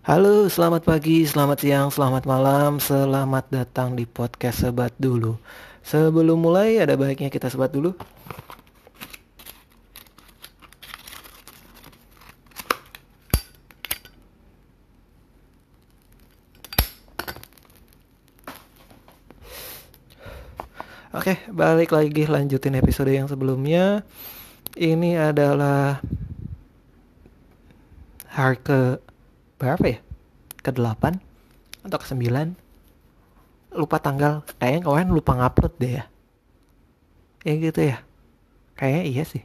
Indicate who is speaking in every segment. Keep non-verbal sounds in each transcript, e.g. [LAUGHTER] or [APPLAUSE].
Speaker 1: Halo, selamat pagi, selamat siang, selamat malam, selamat datang di podcast Sebat dulu. Sebelum mulai, ada baiknya kita sebat dulu. Oke, balik lagi lanjutin episode yang sebelumnya. Ini adalah hari ke berapa ya? Ke 8 atau ke 9? Lupa tanggal. Kayaknya kalian lupa ngupload deh ya. Ya gitu ya. Kayaknya iya sih.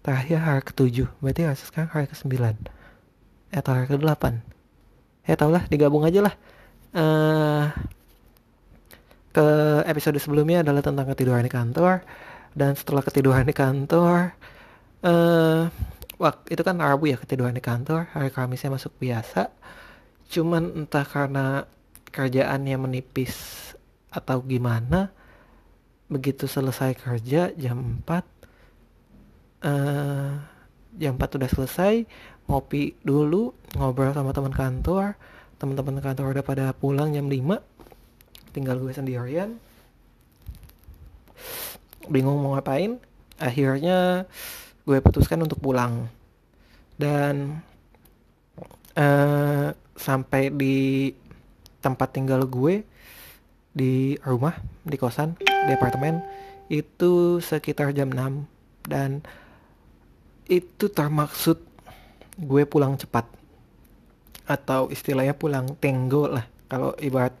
Speaker 1: Terakhir hari ke-7. Berarti harus sekarang hari ke-9. Atau hari ke-8. Ya tau lah, digabung aja lah. Eh... Uh, ke episode sebelumnya adalah tentang ketiduran di kantor dan setelah ketiduran di kantor uh, waktu itu kan Rabu ya ketiduran di kantor hari Kamisnya masuk biasa. Cuman entah karena kerjaannya menipis atau gimana begitu selesai kerja jam 4 uh, eh, jam 4 udah selesai ngopi dulu ngobrol sama teman kantor. Teman-teman kantor udah pada pulang jam 5 tinggal gue sendirian. Bingung mau ngapain akhirnya gue putuskan untuk pulang. Dan uh, sampai di tempat tinggal gue di rumah di kosan di apartemen itu sekitar jam 6 dan itu termaksud gue pulang cepat. Atau istilahnya pulang tenggo lah kalau ibarat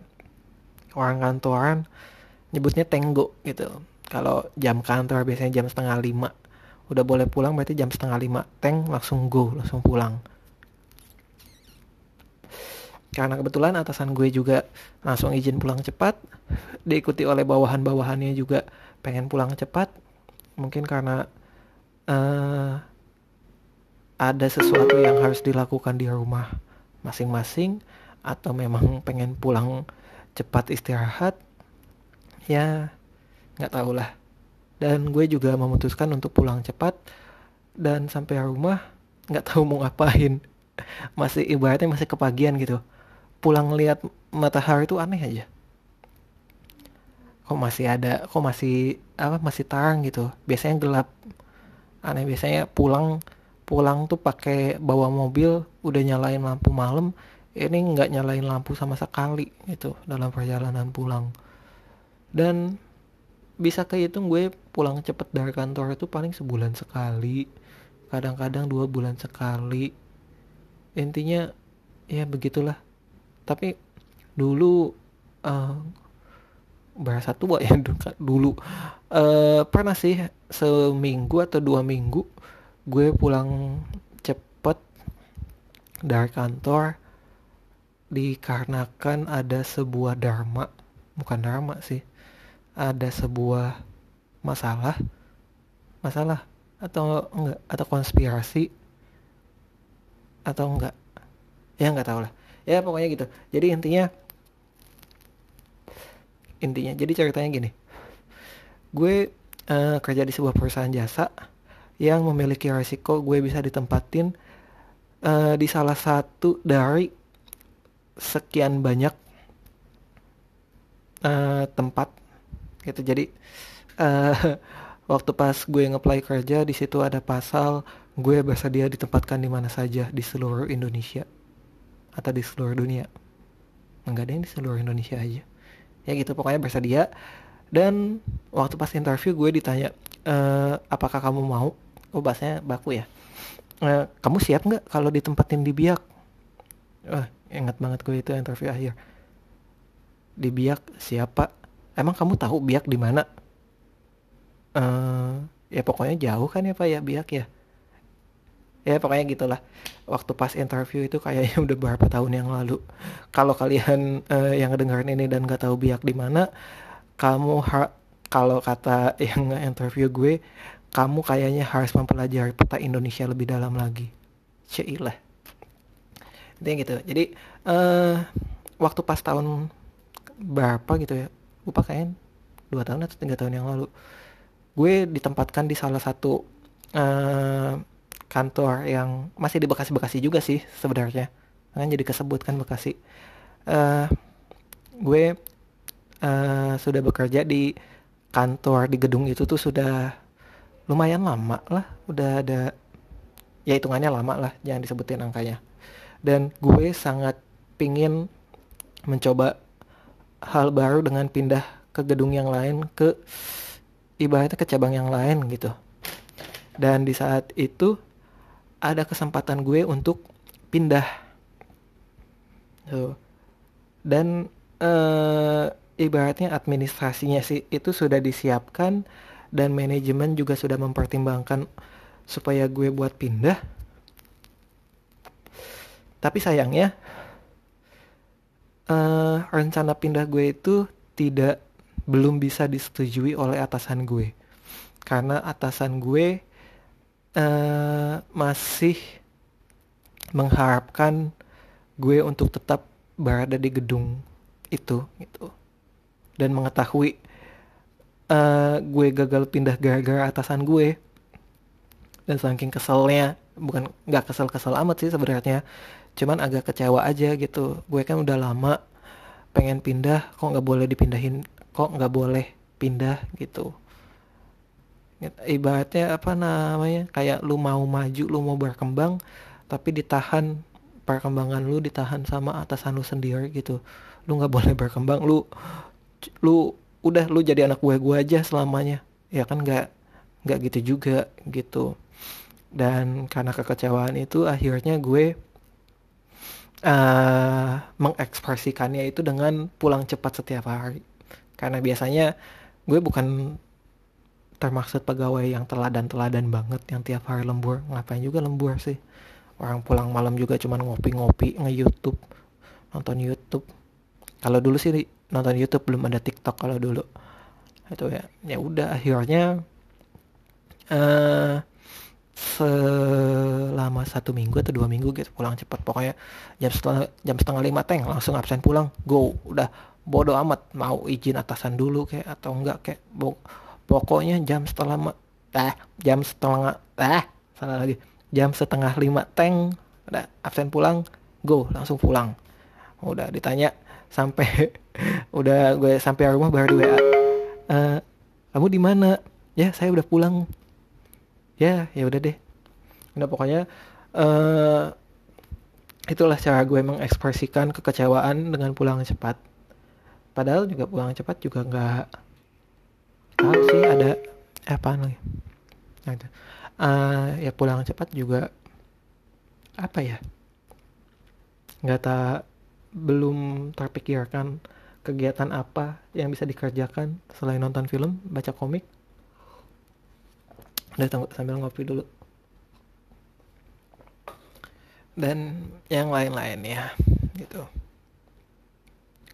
Speaker 1: orang kantoran nyebutnya tenggo gitu. Kalau jam kantor biasanya jam setengah lima udah boleh pulang berarti jam setengah lima. Teng langsung go langsung pulang. Karena kebetulan atasan gue juga langsung izin pulang cepat diikuti oleh bawahan-bawahannya juga pengen pulang cepat. Mungkin karena uh, ada sesuatu yang harus dilakukan di rumah masing-masing atau memang pengen pulang cepat istirahat ya nggak tahu lah dan gue juga memutuskan untuk pulang cepat. Dan sampai rumah nggak tahu mau ngapain. [LAUGHS] Masih ibaratnya masih kepagian gitu. Pulang lihat matahari itu aneh aja. Kok masih ada kok masih apa masih terang gitu. Biasanya gelap. Aneh biasanya pulang pulang tuh pakai bawa mobil udah nyalain lampu malam. Ini nggak nyalain lampu sama sekali itu dalam perjalanan pulang. Dan bisa kehitung gue pulang cepet dari kantor itu paling sebulan sekali. Kadang-kadang dua bulan sekali. Intinya ya begitulah. Tapi dulu uh, berasa tua ya [LAUGHS] dulu uh, pernah sih seminggu atau dua minggu gue pulang cepet dari kantor dikarenakan ada sebuah dharma. Bukan dharma sih ada sebuah masalah masalah atau enggak atau konspirasi atau enggak? Ya enggak tahu lah. Ya pokoknya gitu. Jadi intinya intinya jadi ceritanya gini. Gue uh, kerja di sebuah perusahaan jasa yang memiliki resiko gue bisa ditempatin uh, di salah satu dari sekian banyak uh, tempat gitu. Jadi uh, [LAUGHS] waktu pas gue ngeplay kerja di situ ada pasal gue bersedia ditempatkan di mana saja di seluruh Indonesia. Atau di seluruh dunia. Enggak ada yang di seluruh Indonesia aja. Ya gitu pokoknya bersedia dan waktu pas interview gue ditanya e, apakah kamu mau? Oh bahasanya baku ya. E, kamu siap nggak kalau ditempatin di biak? Wah, ingat banget gue itu interview akhir. Di biak siapa emang kamu tahu biak di mana? Uh, ya pokoknya jauh kan ya pak ya biak ya? Ya pokoknya gitulah. Waktu pas interview itu kayaknya [LAUGHS] udah beberapa tahun yang lalu. Kalau kalian uh, yang dengerin ini dan gak tahu biak di mana kamu kalau kata [LAUGHS] yang interview gue kamu kayaknya harus mempelajari peta Indonesia lebih dalam lagi. Cilah intinya gitu. Jadi uh, waktu pas tahun berapa gitu ya kayaknya dua tahun atau tiga tahun yang lalu. Gue ditempatkan di salah satu uh, kantor yang masih di Bekasi-Bekasi juga sih sebenarnya. Kan jadi kesebut kan Bekasi. Uh, gue uh, sudah bekerja di kantor di gedung itu tuh sudah lumayan lama lah. Udah ada ya hitungannya lama lah jangan disebutin angkanya. Dan gue sangat pingin mencoba hal baru dengan pindah ke gedung yang lain ke ibaratnya ke cabang yang lain gitu. Dan di saat itu ada kesempatan gue untuk pindah. So, dan uh, ibaratnya administrasinya sih itu sudah disiapkan dan manajemen juga sudah mempertimbangkan supaya gue buat pindah. Tapi sayangnya uh, rencana pindah gue itu tidak belum bisa disetujui oleh atasan gue. Karena atasan gue uh, masih mengharapkan gue untuk tetap berada di gedung itu gitu. Dan mengetahui uh, gue gagal pindah gara-gara atasan gue. Dan saking keselnya bukan nggak kesel-kesel amat sih sebenarnya cuman agak kecewa aja gitu. Gue kan udah lama pengen pindah kok nggak boleh dipindahin kok nggak boleh pindah gitu. Ibaratnya apa namanya kayak lu mau maju lu mau berkembang tapi ditahan perkembangan lu ditahan sama atasan lu sendiri gitu. Lu nggak boleh berkembang lu lu udah lu jadi anak gue gue aja selamanya. Ya kan nggak nggak gitu juga gitu. Dan karena kekecewaan itu akhirnya gue uh, mengekspresikannya itu dengan pulang cepat setiap hari. Karena biasanya gue bukan termaksud pegawai yang teladan-teladan banget yang tiap hari lembur. Ngapain juga lembur sih? Orang pulang malam juga cuman ngopi-ngopi nge-youtube nonton youtube. Kalau dulu sih nonton youtube belum ada tiktok kalau dulu. Itu ya ya udah akhirnya uh, selama satu minggu atau dua minggu gitu pulang cepat pokoknya jam setengah jam setengah lima teng langsung absen pulang. Go udah bodoh amat mau izin atasan dulu kayak atau enggak kayak. Pokoknya jam setengah eh jam setengah eh salah lagi. Jam setengah lima teng udah absen pulang go langsung pulang. Udah ditanya sampai [LAUGHS] udah gue sampai rumah baru di WA e, kamu di mana? Ya saya udah pulang ya ya udah deh. Udah pokoknya uh, itulah cara gue mengekspresikan kekecewaan dengan pulang cepat. Padahal juga pulang cepat juga nggak tahu sih ada eh, apa lagi nah. Uh, ya pulang cepat juga apa ya? Nggak tak belum terpikirkan kegiatan apa yang bisa dikerjakan selain nonton film baca komik udah sambil ngopi dulu. Dan yang lain-lain ya gitu.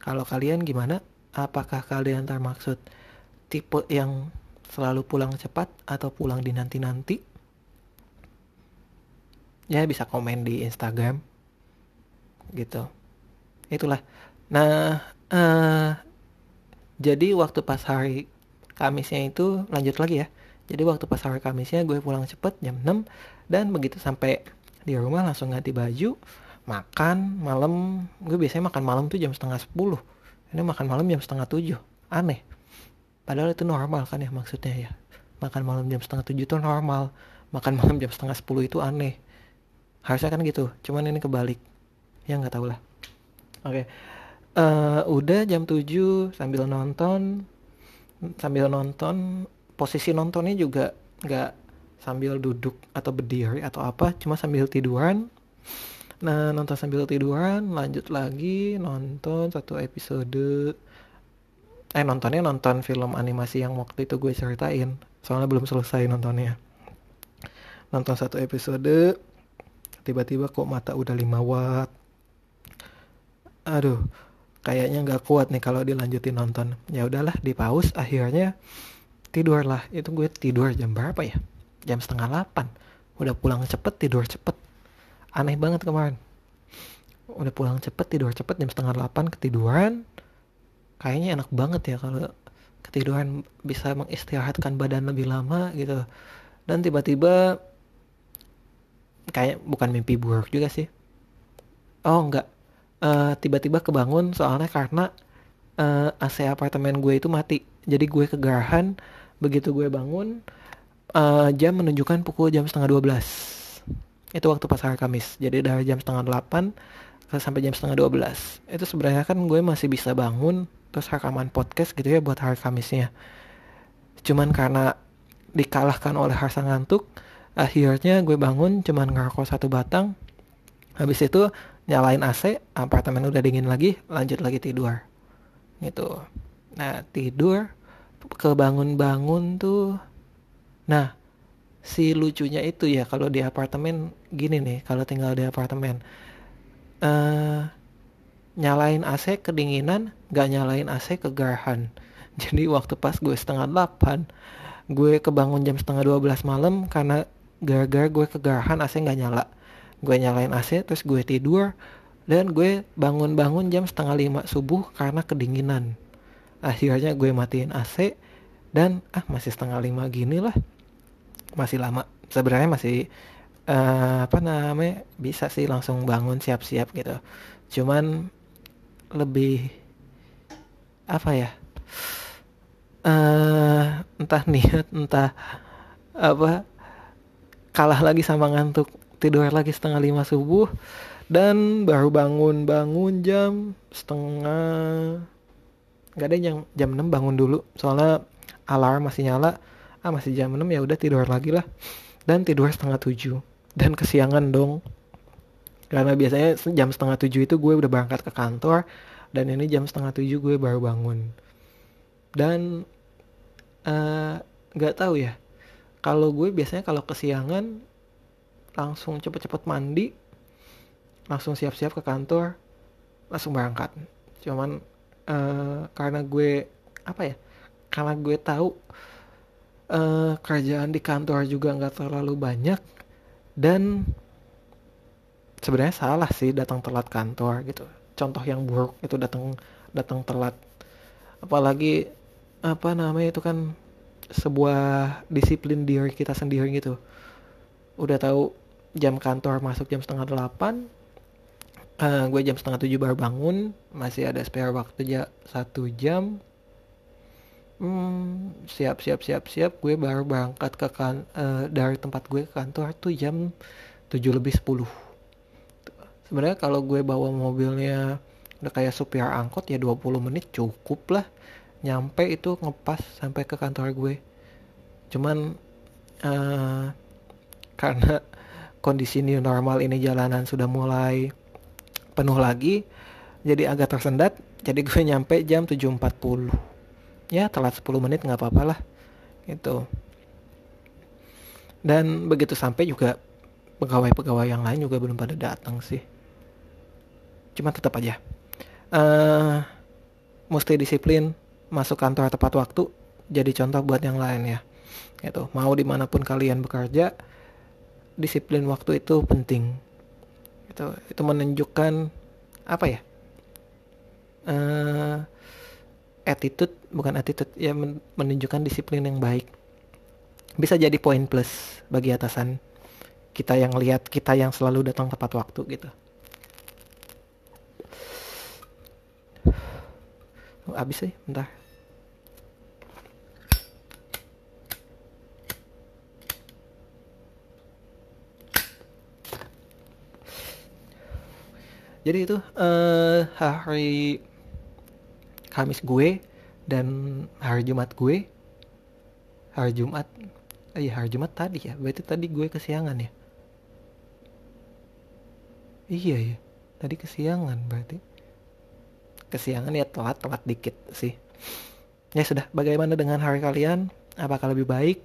Speaker 1: Kalau kalian gimana? Apakah kalian termaksud tipe yang selalu pulang cepat atau pulang di nanti-nanti? Ya bisa komen di Instagram. Gitu. Itulah. Nah uh, jadi waktu pas hari Kamisnya itu lanjut lagi ya jadi waktu pas hari Kamisnya gue pulang cepet jam 6 dan begitu sampai di rumah langsung ganti baju makan malam gue biasanya makan malam tuh jam setengah 10 ini makan malam jam setengah 7 aneh Padahal itu normal kan ya maksudnya ya. Makan malam jam setengah tujuh itu normal. Makan malam jam setengah sepuluh itu aneh. Harusnya kan gitu. Cuman ini kebalik. Ya nggak tahu lah. Oke. Okay. Uh, eh, udah jam tujuh sambil nonton. Sambil nonton. Posisi nontonnya juga nggak sambil duduk atau berdiri atau apa. Cuma sambil tiduran. Nah nonton sambil tiduran. Lanjut lagi nonton satu episode eh nontonnya nonton film animasi yang waktu itu gue ceritain soalnya belum selesai nontonnya nonton satu episode tiba-tiba kok mata udah 5 watt aduh kayaknya nggak kuat nih kalau dilanjutin nonton ya udahlah di pause akhirnya tidur lah itu gue tidur jam berapa ya? Jam setengah delapan. Udah pulang cepet tidur cepet. Aneh banget kemarin. Udah pulang cepet tidur cepet jam setengah delapan ketiduran. Kayaknya enak banget ya kalau ketiduran bisa mengistirahatkan badan lebih lama gitu. Dan tiba-tiba kayak bukan mimpi buruk juga sih. Oh enggak. Uh, tiba-tiba kebangun soalnya karena uh, AC apartemen gue itu mati. Jadi gue kegerahan begitu gue bangun uh, jam menunjukkan pukul jam setengah 12 itu waktu pas hari Kamis. Jadi dari jam setengah 8 sampai jam setengah 12 itu sebenarnya kan gue masih bisa bangun terus rekaman podcast gitu ya buat hari Kamisnya. Cuman karena dikalahkan oleh rasa ngantuk akhirnya gue bangun cuman ngerokok satu batang. Habis itu nyalain AC apartemen udah dingin lagi lanjut lagi tidur. Gitu. Nah tidur kebangun-bangun tuh nah si lucunya itu ya kalau di apartemen gini nih kalau tinggal di apartemen uh, nyalain AC kedinginan, gak nyalain AC kegarahan. [LAUGHS] Jadi waktu pas gue setengah delapan, gue kebangun jam setengah dua belas malam karena gara-gara gue kegarahan AC gak nyala. Gue nyalain AC terus gue tidur dan gue bangun-bangun jam setengah lima subuh karena kedinginan. Akhirnya gue matiin AC dan ah masih setengah lima gini lah. Masih lama. Sebenarnya masih uh, apa namanya bisa sih langsung bangun siap-siap gitu cuman lebih apa ya uh, entah [LAUGHS] niat entah apa kalah lagi sama ngantuk tidur lagi setengah lima subuh dan baru bangun bangun jam setengah nggak ada yang jam 6 bangun dulu. Soalnya alarm masih nyala. Ah masih jam 6 ya udah tidur lagi lah. Dan tidur setengah tujuh. Dan kesiangan dong. Karena biasanya jam setengah tujuh itu gue udah berangkat ke kantor. Dan ini jam setengah tujuh gue baru bangun. Dan eh, nggak uh, tahu ya. Kalau gue biasanya kalau kesiangan langsung cepet-cepet mandi. Langsung siap-siap ke kantor. Langsung berangkat. Cuman uh, karena gue apa ya karena gue tahu uh, kerjaan di kantor juga nggak terlalu banyak dan sebenarnya salah sih datang telat kantor gitu. Contoh yang buruk itu datang datang telat. Apalagi apa namanya itu kan sebuah disiplin diri kita sendiri gitu. Udah tahu jam kantor masuk jam setengah delapan uh, gue jam setengah tujuh baru bangun masih ada spare waktu aja satu jam. Hmm, siap siap siap siap. Gue baru berangkat ke kan uh, dari tempat gue ke kantor tuh jam 7 lebih 10 sebenarnya kalau gue bawa mobilnya udah kayak supir angkot ya 20 menit cukup lah. Nyampe itu ngepas sampai ke kantor gue cuman uh, karena kondisi new normal ini jalanan sudah mulai penuh lagi jadi agak tersendat jadi gue nyampe jam 7.40 ya telat 10 menit nggak apa-apa lah gitu. Dan begitu sampai juga pegawai-pegawai yang lain juga belum pada datang sih. Cuma tetap aja. Uh, mesti disiplin masuk kantor tepat waktu jadi contoh buat yang lain ya gitu. Mau di mana pun kalian bekerja disiplin waktu itu penting itu itu menunjukkan apa ya? Uh, attitude bukan attitude ya menunjukkan disiplin yang baik. Bisa jadi poin plus bagi atasan kita yang lihat kita yang selalu datang tepat waktu gitu. Habis sih bentar jadi itu uh, hari Kamis gue dan hari Jumat gue. Hari Jumat eh, iya hari Jumat tadi ya. Berarti tadi gue kesiangan ya? Iya ya tadi kesiangan berarti. Kesiangan ya telat telat dikit sih. Ya sudah bagaimana dengan hari kalian? Apakah lebih baik?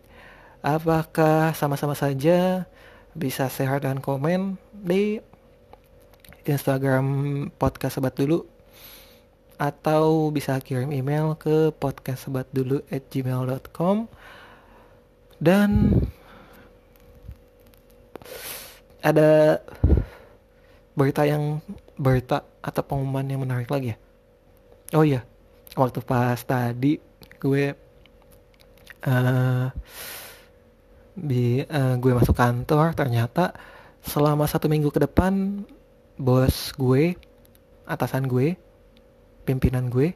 Speaker 1: Apakah sama-sama saja? Bisa share dan komen di Instagram podcast sobat dulu atau bisa kirim email ke podcastsebatdulu@gmail.com dan ada berita yang berita atau pengumuman yang menarik lagi ya? Oh iya waktu pas tadi gue uh, di uh, gue masuk kantor ternyata selama satu minggu ke depan bos gue atasan gue pimpinan gue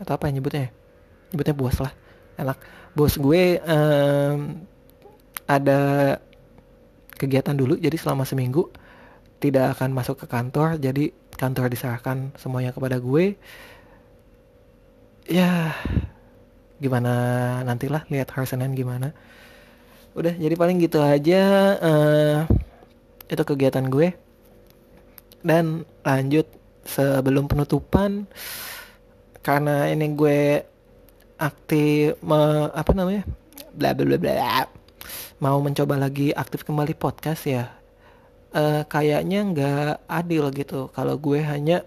Speaker 1: atau apa yang nyebutnya nyebutnya bos lah enak. Bos gue um, ada kegiatan dulu jadi selama seminggu tidak akan masuk ke kantor jadi kantor diserahkan semuanya kepada gue. Ya gimana nantilah lihat hari Senin gimana. Udah jadi paling gitu aja uh, itu kegiatan gue dan lanjut sebelum penutupan karena ini gue aktif me, apa namanya bla bla bla bla mau mencoba lagi aktif kembali podcast ya. Uh, kayaknya nggak adil gitu. Kalau gue hanya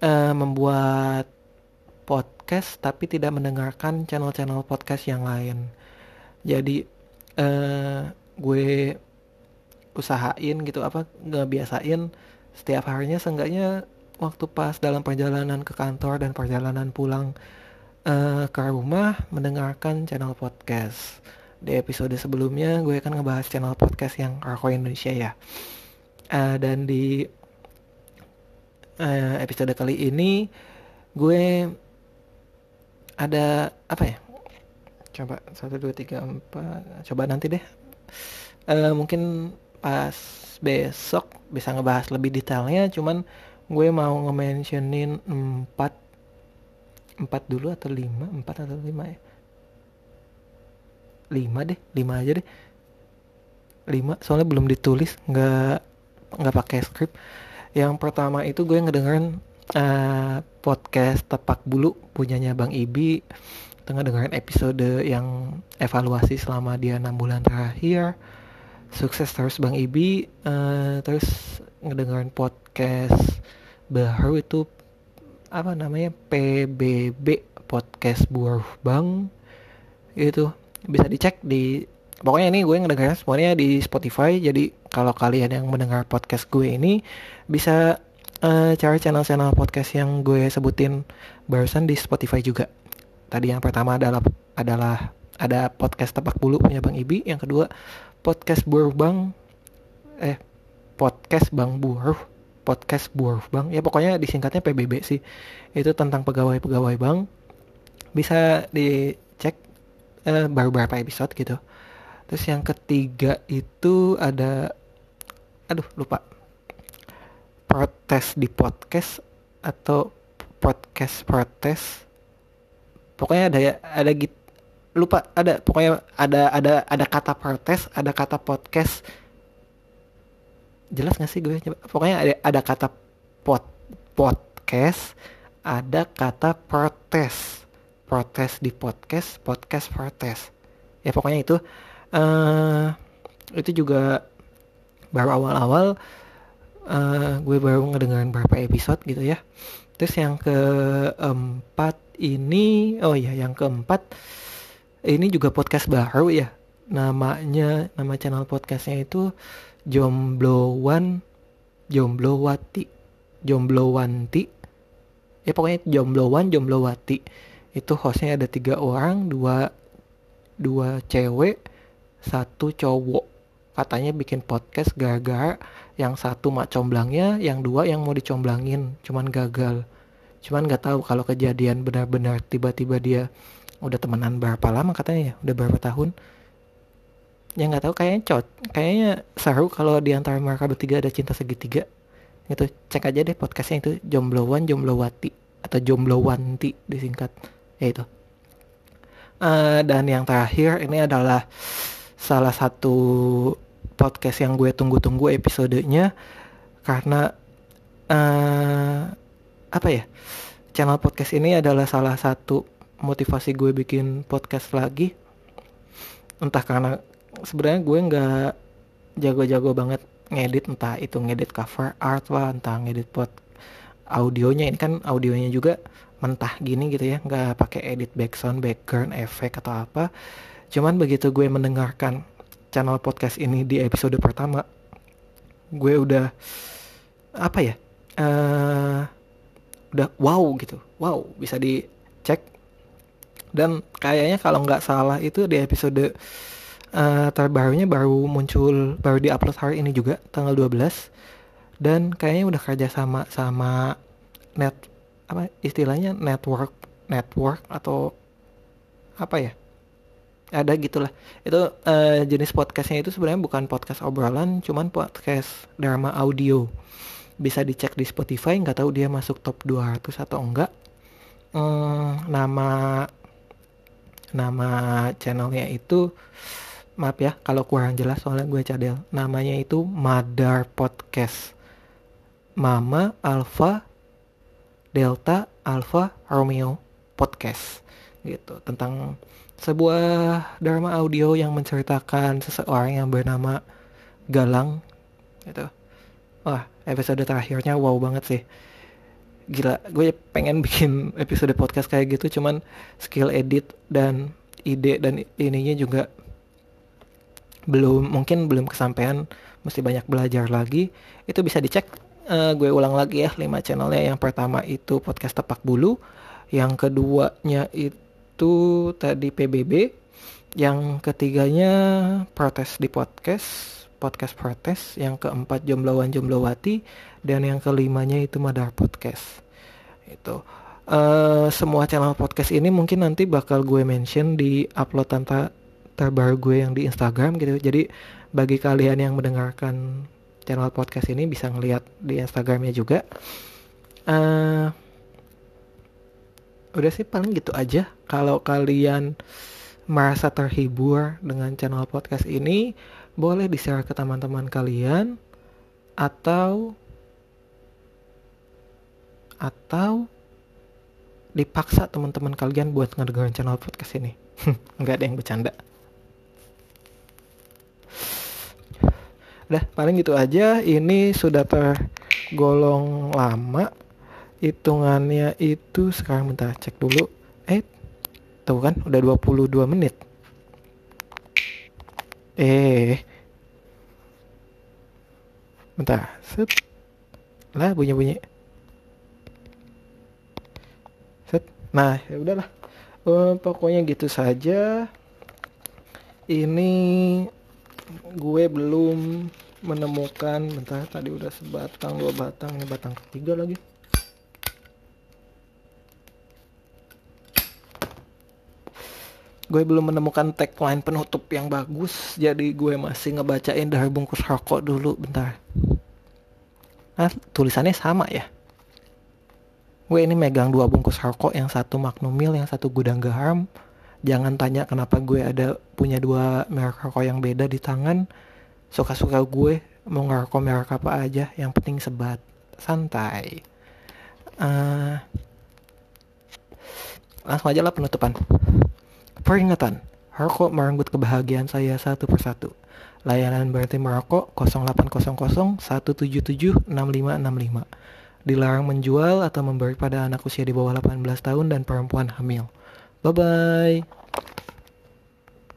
Speaker 1: uh, membuat podcast tapi tidak mendengarkan channel-channel podcast yang lain. Jadi uh, gue usahain gitu apa nggak biasain setiap harinya seenggaknya waktu pas dalam perjalanan ke kantor dan perjalanan pulang uh, ke rumah mendengarkan channel podcast. Di episode sebelumnya gue akan ngebahas channel podcast yang Rako Indonesia ya. Uh, dan di uh, episode kali ini gue ada apa ya? Coba satu dua tiga empat. Coba nanti deh. Uh, mungkin pas besok bisa ngebahas lebih detailnya cuman gue mau nge-mentionin 4 4 dulu atau 5 4 atau 5 ya? 5 deh 5 aja deh. 5 soalnya belum ditulis nggak nggak pakai skrip yang pertama itu gue ngedengerin uh, podcast tepak bulu punyanya bang Ibi. Tengah dengerin episode yang evaluasi selama dia enam bulan terakhir sukses terus Bang Ibi. Uh, terus ngedengerin podcast baru itu apa namanya PBB podcast buah Bang. Itu bisa dicek di pokoknya ini gue ngedengerin semuanya di Spotify. Jadi kalau kalian yang mendengar podcast gue ini bisa uh, cari channel-channel podcast yang gue sebutin barusan di Spotify juga. Tadi yang pertama adalah adalah ada podcast tepak bulu punya Bang Ibi. Yang kedua podcast Buruh Bang. Eh podcast Bang Buruh podcast Buruh Bang. Ya pokoknya disingkatnya PBB sih. Itu tentang pegawai-pegawai Bang bisa dicek eh, baru berapa episode gitu. Terus yang ketiga itu ada aduh lupa. Protes di podcast atau podcast protes. Pokoknya ada ya ada gitu lupa ada pokoknya ada ada ada kata protes ada kata podcast. Jelas gak sih gue? Pokoknya ada ada kata pot podcast ada kata protes. Protes di podcast podcast protes. Ya pokoknya itu uh, itu juga baru awal-awal uh, gue baru ngedengerin beberapa episode gitu ya. Terus yang keempat ini oh ya yang keempat ini juga podcast baru ya. Namanya nama channel podcastnya itu Jomblowan Jomblowati Jomblowanti ya pokoknya Jomblowan Jomblowati itu hostnya ada tiga orang dua dua cewek satu cowok. Katanya bikin podcast gara-gara yang satu mak comblangnya yang dua yang mau dicomblangin. Cuman gagal. Cuman nggak tahu kalau kejadian benar-benar tiba-tiba dia udah temenan berapa lama katanya ya? Udah berapa tahun? Ya nggak tahu kayaknya cot kayaknya seru kalau di antara mereka bertiga ada cinta segitiga. Itu cek aja deh podcastnya itu jomblowan jomblowati atau jomblowanti disingkat. Ya itu. Uh, dan yang terakhir ini adalah salah satu podcast yang gue tunggu-tunggu episodenya karena uh, apa ya? Channel podcast ini adalah salah satu motivasi gue bikin podcast lagi. Entah karena sebenarnya gue nggak jago-jago banget ngedit entah itu ngedit cover art lah entah ngedit pot audionya. Ini kan audionya juga mentah gini gitu ya nggak pakai edit background background efek atau apa. Cuman begitu gue mendengarkan channel podcast ini di episode pertama gue udah apa ya uh, udah wow gitu. Wow bisa dicek dan kayaknya kalau nggak salah itu di episode uh, terbarunya baru muncul baru diupload hari ini juga tanggal 12 dan kayaknya udah kerja sama sama net apa istilahnya network network atau apa ya? Ada gitulah. Itu uh, jenis podcastnya itu sebenarnya bukan podcast obrolan cuman podcast drama audio. Bisa dicek di Spotify nggak tahu dia masuk top 200 atau enggak. Hmm, nama nama channelnya itu maaf ya kalau kurang jelas soalnya gue cadel. Namanya itu Madar Podcast. Mama Alpha Delta Alpha Romeo Podcast. Gitu tentang sebuah drama audio yang menceritakan seseorang yang bernama Galang. Gitu. Wah episode terakhirnya wow banget sih gila gue pengen bikin episode podcast kayak gitu cuman skill edit dan ide dan ininya juga belum mungkin belum kesampaian mesti banyak belajar lagi. Itu bisa dicek uh, gue ulang lagi ya 5 channelnya. Yang pertama itu podcast tepak bulu yang keduanya itu tadi PBB yang ketiganya protes di podcast podcast protes yang keempat jombloan jomblowati dan yang kelimanya itu madar podcast. Itu. Uh, semua channel podcast ini mungkin nanti bakal gue mention di upload tanpa terbaru gue yang di Instagram gitu. Jadi bagi kalian yang mendengarkan channel podcast ini bisa ngeliat di Instagramnya juga. Uh, udah sih paling gitu aja. Kalau kalian merasa terhibur dengan channel podcast ini boleh di share ke teman-teman kalian atau atau dipaksa teman-teman kalian buat ngedengerin channel podcast ini [LAUGHS] nggak ada yang bercanda Udah paling gitu aja. Ini sudah tergolong lama. Hitungannya itu sekarang bentar cek dulu. Eh, tuh kan udah 22 menit. Eh. Bentar. Set. Lah bunyi-bunyi. Set. Nah, ya udahlah. Uh, pokoknya gitu saja. Ini gue belum menemukan bentar tadi udah sebatang dua batang ini batang ketiga lagi gue belum menemukan tagline penutup yang bagus jadi gue masih ngebacain dari bungkus rokok dulu bentar. Nah tulisannya sama ya? Gue ini megang dua bungkus rokok yang satu Magnum Mil yang satu gudang garam. Jangan tanya kenapa gue ada punya dua merek rokok yang beda di tangan. Suka-suka gue mau ngerokok merek apa aja yang penting sebat. Santai. Uh, langsung aja lah penutupan peringatan rokok merenggut kebahagiaan saya satu persatu. Layanan berarti merokok 0800 177 6565 dilarang menjual atau memberi pada anak usia di bawah 18 tahun dan perempuan hamil. Bye bye.